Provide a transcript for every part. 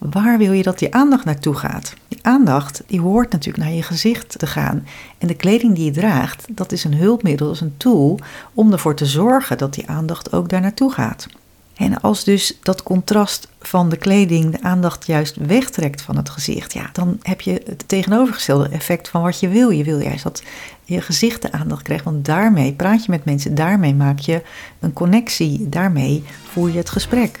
waar wil je dat die aandacht naartoe gaat? Die aandacht die hoort natuurlijk naar je gezicht te gaan. En de kleding die je draagt, dat is een hulpmiddel, dat is een tool om ervoor te zorgen dat die aandacht ook daar naartoe gaat. En als dus dat contrast van de kleding de aandacht juist wegtrekt van het gezicht, ja, dan heb je het tegenovergestelde effect van wat je wil. Je wil juist dat je gezicht de aandacht krijgt, want daarmee praat je met mensen, daarmee maak je een connectie, daarmee voer je het gesprek.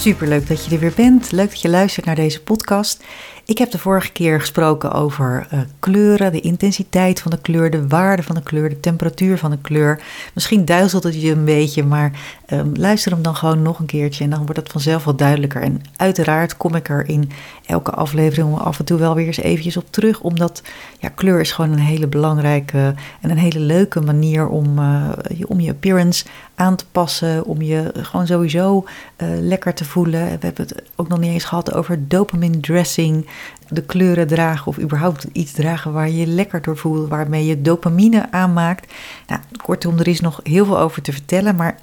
Super leuk dat je er weer bent. Leuk dat je luistert naar deze podcast. Ik heb de vorige keer gesproken over uh, kleuren, de intensiteit van de kleur, de waarde van de kleur, de temperatuur van de kleur. Misschien duizelt het je een beetje, maar um, luister hem dan gewoon nog een keertje en dan wordt het vanzelf wat duidelijker. En uiteraard kom ik er in elke aflevering af en toe wel weer eens eventjes op terug, omdat ja, kleur is gewoon een hele belangrijke en een hele leuke manier om, uh, om je appearance aan te passen, om je gewoon sowieso uh, lekker te voelen. We hebben het ook nog niet eens gehad over dopamine dressing de kleuren dragen of überhaupt iets dragen waar je je lekker door voelt, waarmee je dopamine aanmaakt. Nou, kortom, er is nog heel veel over te vertellen, maar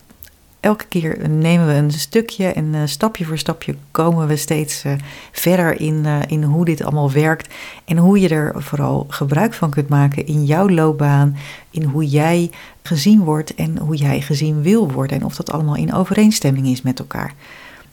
elke keer nemen we een stukje en uh, stapje voor stapje komen we steeds uh, verder in, uh, in hoe dit allemaal werkt en hoe je er vooral gebruik van kunt maken in jouw loopbaan, in hoe jij gezien wordt en hoe jij gezien wil worden en of dat allemaal in overeenstemming is met elkaar.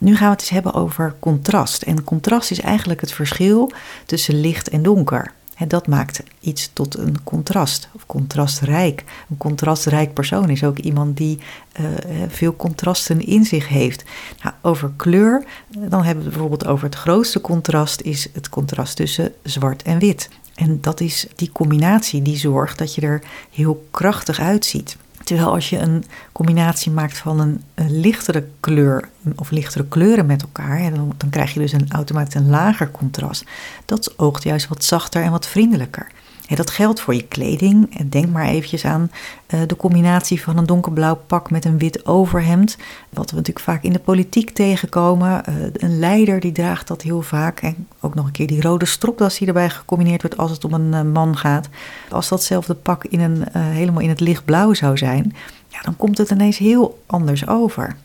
Nu gaan we het eens hebben over contrast. En contrast is eigenlijk het verschil tussen licht en donker. En dat maakt iets tot een contrast, of contrastrijk. Een contrastrijk persoon is ook iemand die uh, veel contrasten in zich heeft. Nou, over kleur, dan hebben we bijvoorbeeld over het grootste contrast, is het contrast tussen zwart en wit. En dat is die combinatie die zorgt dat je er heel krachtig uitziet. Terwijl als je een combinatie maakt van een, lichtere kleur of lichtere kleuren met elkaar, dan, dan krijg je dus een, automatisch een lager contrast. Dat oogt juist wat zachter en wat vriendelijker. En dat geldt voor je kleding. Denk maar eventjes aan uh, de combinatie van een donkerblauw pak met een wit overhemd. Wat we natuurlijk vaak in de politiek tegenkomen. Uh, een leider die draagt dat heel vaak. En ook nog een keer die rode stropdas die erbij gecombineerd wordt als het om een uh, man gaat. Als datzelfde pak in een, helemaal in het lichtblauw zou zijn, ja, dan komt het ineens heel anders over.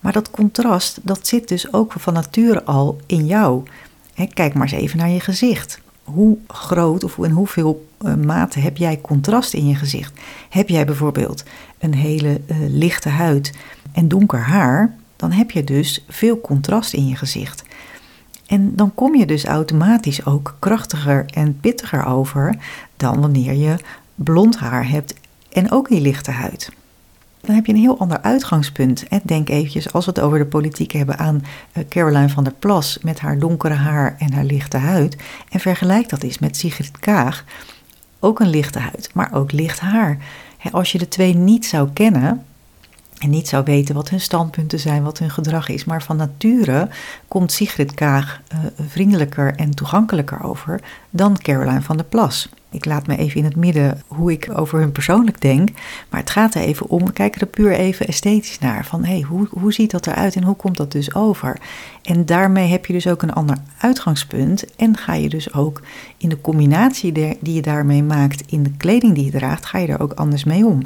Maar dat contrast, dat zit dus ook van nature al in jou. Kijk maar eens even naar je gezicht hoe groot of in hoeveel uh, mate heb jij contrast in je gezicht? Heb jij bijvoorbeeld een hele uh, lichte huid en donker haar, dan heb je dus veel contrast in je gezicht. En dan kom je dus automatisch ook krachtiger en pittiger over dan wanneer je blond haar hebt en ook die lichte huid dan heb je een heel ander uitgangspunt. En denk eventjes, als we het over de politiek hebben, aan eh, Caroline van der Plas met haar donkere haar en haar lichte huid. En vergelijk dat eens met Sigrid Kaag, ook een lichte huid, maar ook licht haar. Als je de twee niet zou kennen, en niet zou weten wat hun standpunten zijn, wat hun gedrag is. Maar van nature komt Sigrid Kaag uh, vriendelijker en toegankelijker over dan Caroline van der Plas. Ik laat me even in het midden hoe ik over hun persoonlijk denk. Maar het gaat er even om, we kijken er puur even esthetisch naar. Van hé, hey, hoe, hoe ziet dat eruit en hoe komt dat dus over? En daarmee heb je dus ook een ander uitgangspunt. En ga je dus ook in de combinatie die je daarmee maakt in de kleding die je draagt, ga je er ook anders mee om.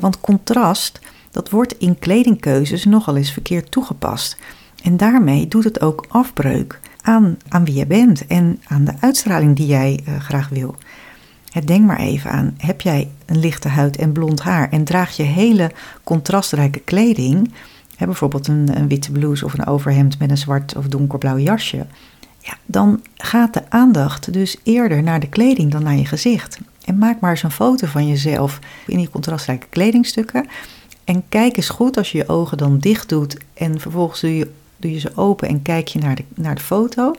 Want contrast dat wordt in kledingkeuzes nogal eens verkeerd toegepast. En daarmee doet het ook afbreuk aan, aan wie je bent en aan de uitstraling die jij uh, graag wil. Denk maar even aan, heb jij een lichte huid en blond haar en draag je hele contrastrijke kleding, hè, bijvoorbeeld een, een, witte blouse of een overhemd met een zwart of donkerblauw jasje, ja, dan gaat de aandacht dus eerder naar de kleding dan naar je gezicht. En maak maar eens een foto van jezelf in die contrastrijke kledingstukken en kijk eens goed als je je ogen dan dicht doet en vervolgens doe je, doe je ze open en kijk je naar de, naar de foto.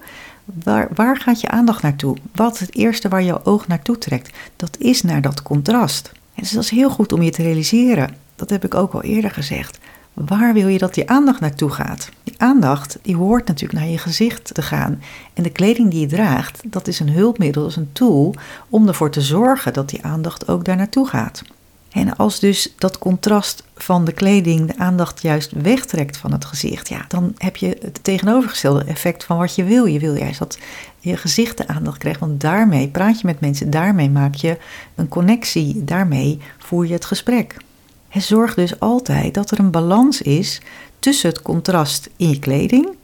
Waar, waar gaat je aandacht naartoe? Wat het eerste waar jouw oog naartoe trekt? Dat is naar dat contrast. En dus dat is heel goed om je te realiseren. Dat heb ik ook al eerder gezegd. Waar wil je dat die aandacht naartoe gaat? Die aandacht die hoort natuurlijk naar je gezicht te gaan. En de kleding die je draagt, dat is een hulpmiddel, dat is een tool om ervoor te zorgen dat die aandacht ook daar naartoe gaat. En als dus dat contrast van de kleding de aandacht juist wegtrekt van het gezicht, ja, dan heb je het tegenovergestelde effect van wat je wil. Je wil juist dat je gezicht de aandacht krijgt, want daarmee praat je met mensen, daarmee maak je een connectie, daarmee voer je het gesprek. Het zorgt dus altijd dat er een balans is tussen het contrast in je kleding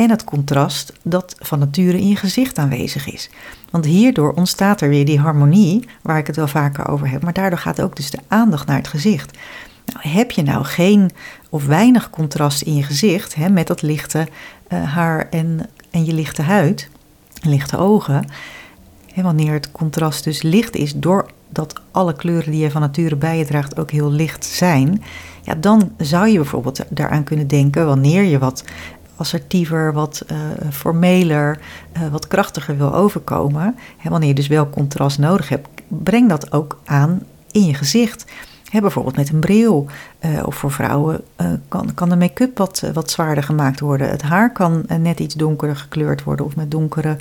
en het contrast dat van nature in je gezicht aanwezig is. Want hierdoor ontstaat er weer die harmonie, waar ik het wel vaker over heb, maar daardoor gaat ook dus de aandacht naar het gezicht. Nou, heb je nou geen of weinig contrast in je gezicht hè, met dat lichte uh, haar en, en je lichte huid, lichte ogen, wanneer het contrast dus licht is doordat alle kleuren die je van nature bij je draagt ook heel licht zijn, ja, dan zou je bijvoorbeeld daaraan kunnen denken wanneer je wat assertiever, wat uh, formeler, uh, wat krachtiger wil overkomen, hè, wanneer je dus wel contrast nodig hebt, breng dat ook aan in je gezicht. Bijvoorbeeld met een bril. Uh, of voor vrouwen kan, kan de make-up wat, wat zwaarder gemaakt worden. Het haar kan net iets donkerder gekleurd worden of met donkere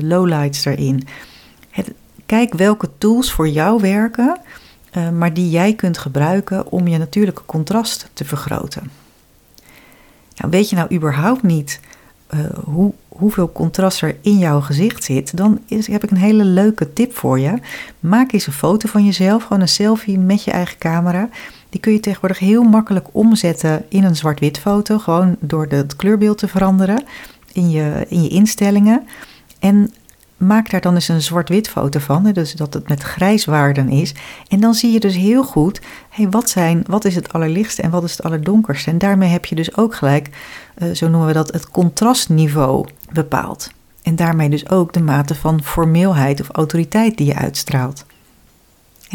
lowlights erin. Het, kijk welke tools voor jou werken, maar die jij kunt gebruiken om je natuurlijke contrast te vergroten. Nou, weet je nou überhaupt niet uh, hoe, hoeveel contrast er in jouw gezicht zit, dan heb ik een hele leuke tip voor je. Maak eens een foto van jezelf, gewoon een selfie met je eigen camera. Die kun je tegenwoordig heel makkelijk omzetten in een zwart-wit foto, gewoon door het kleurbeeld te veranderen in je, in je instellingen. En maak daar dan eens een zwart-wit foto van, dus dat het met grijswaarden is. En dan zie je dus heel goed, hey, wat, zijn, wat is het allerlichtste en wat is het allerdonkerste. En daarmee heb je dus ook gelijk, uh, zo noemen we dat, het contrastniveau bepaald. En daarmee dus ook de mate van formeelheid of autoriteit die je uitstraalt.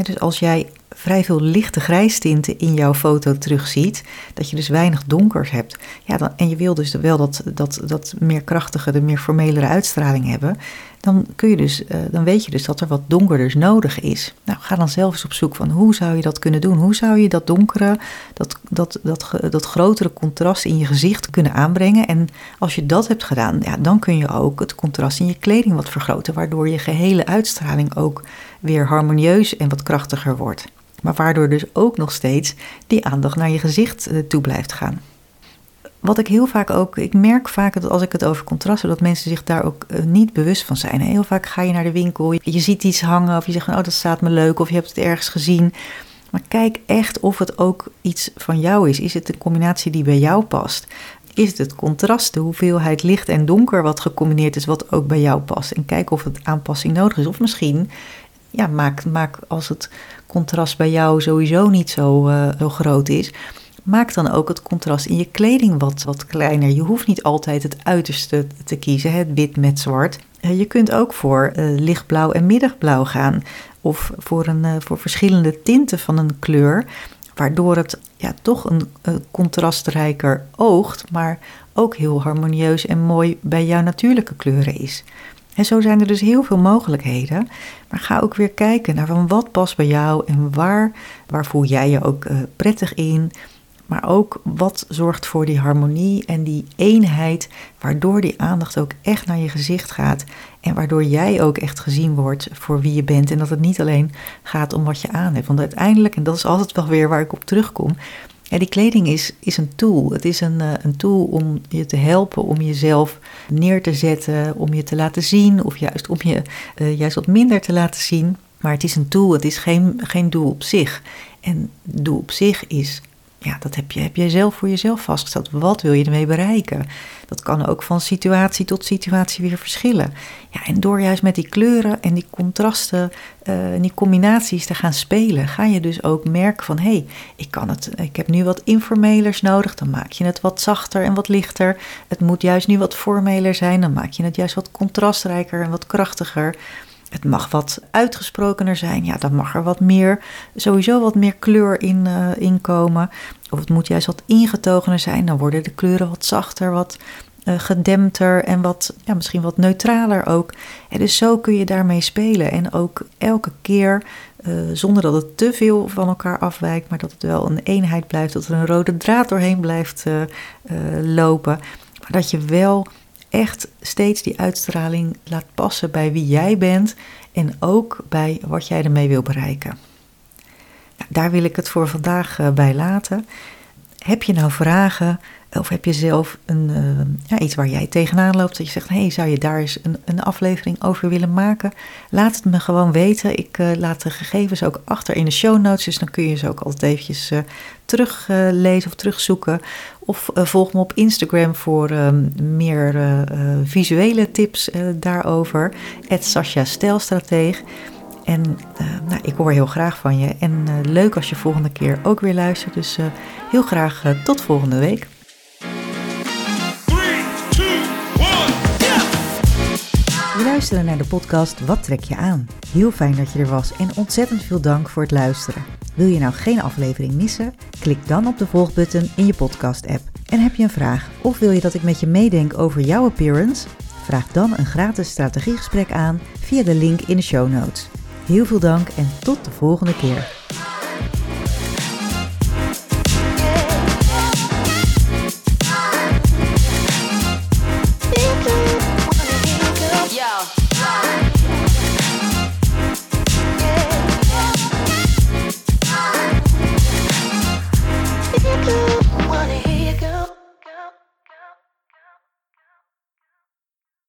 Dus als jij vrij veel lichte grijstinten in jouw foto terugziet, dat je dus weinig donkers hebt. Ja, dan, en je wil dus wel dat, dat, dat meer krachtige, de meer formelere uitstraling hebben, dan, kun je dus, uh, dan weet je dus dat er wat donkerders nodig is. Nou, ga dan zelf eens op zoek van hoe zou je dat kunnen doen? Hoe zou je dat donkere, dat, dat, dat, dat grotere contrast in je gezicht kunnen aanbrengen? En als je dat hebt gedaan, ja, dan kun je ook het contrast in je kleding wat vergroten, waardoor je gehele uitstraling ook weer harmonieus en wat krachtiger wordt. Maar waardoor dus ook nog steeds die aandacht naar je gezicht eh, toe blijft gaan. Wat ik heel vaak ook, ik merk vaak dat als ik het over contrasten, dat mensen zich daar ook eh, niet bewust van zijn. Heel vaak ga je naar de winkel, je, ziet iets hangen of je zegt, oh dat staat me leuk of je hebt het ergens gezien. Maar kijk echt of het ook iets van jou is. Is het een combinatie die bij jou past? Is het het contrast, de hoeveelheid licht en donker wat gecombineerd is, wat ook bij jou past? En kijk of het aanpassing nodig is. Of misschien, ja, maak, maak als het contrast bij jou sowieso niet zo, zo groot is, maak dan ook het contrast in je kleding wat, wat kleiner. Je hoeft niet altijd het uiterste te kiezen, het wit met zwart. Eh, je kunt ook voor uh, lichtblauw en middagblauw gaan. Of voor, een, voor verschillende tinten van een kleur. Waardoor het ja, toch een contrastrijker oogt, maar ook heel harmonieus en mooi bij jouw natuurlijke kleuren is. En zo zijn er dus heel veel mogelijkheden. Maar ga ook weer kijken naar van wat past bij jou en waar, waar voel jij je ook prettig in. Maar ook wat zorgt voor die harmonie en die eenheid, waardoor die aandacht ook echt naar je gezicht gaat. En waardoor jij ook echt gezien wordt voor wie je bent. En dat het niet alleen gaat om wat je aan hebt. Want uiteindelijk, en dat is altijd wel weer waar ik op terugkom. Ja, die kleding is, is een tool. Het is een, uh, een tool om je te helpen, om jezelf neer te zetten, om je te laten zien, of juist om je uh, juist wat minder te laten zien. Maar het is een tool, het is geen, geen doel op zich. En doel op zich is ja, dat heb je, heb je zelf voor jezelf vastgesteld. Wat wil je ermee bereiken? Dat kan ook van situatie tot situatie weer verschillen. Ja, en door juist met die kleuren en die contrasten uh, en die combinaties te gaan spelen, ga je dus ook merken van hé, hey, ik kan het, ik heb nu wat informelers nodig, dan maak je het wat zachter en wat lichter. Het moet juist nu wat formeler zijn, dan maak je het juist wat contrastrijker en wat krachtiger. Het mag wat uitgesprokener zijn. Ja, dan mag er wat meer, sowieso wat meer kleur in, uh, komen. Of het moet juist wat ingetogener zijn. Dan worden de kleuren wat zachter, wat, gedempter en wat, ja, misschien wat neutraler ook. En dus zo kun je daarmee spelen. En ook elke keer, zonder dat het te veel van elkaar afwijkt, maar dat het wel een eenheid blijft, dat er een rode draad doorheen blijft lopen. Maar dat je wel echt steeds die uitstraling laat passen bij wie jij bent en ook bij wat jij ermee wil bereiken. Nou, daar wil ik het voor vandaag uh, bij laten. Heb je nou vragen of heb je zelf een, uh, ja, iets waar jij tegenaan loopt dat je zegt, hey, zou je daar eens een, een aflevering over willen maken? Laat het me gewoon weten. Ik uh, laat de gegevens ook achter in de show notes, dus dan kun je ze ook altijd eventjes teruglezen of terugzoeken. Of volg me op Instagram voor meer visuele tips daarover. Sascha Stelstrateeg. En uh, nou, ik hoor heel graag van je. En uh, leuk als je volgende keer ook weer luistert. Dus uh, heel graag tot volgende week. Three, two, one, yeah! We luisteren naar de podcast Wat trek je aan? Heel fijn dat je er was en ontzettend veel dank voor het luisteren. Wil je nou geen aflevering missen? Klik dan op de volgbutton in je podcast-app. En heb je een vraag of wil je dat ik met je meedenk over jouw appearance? Vraag dan een gratis strategiegesprek aan via de link in de show notes. Heel veel dank en tot de volgende keer.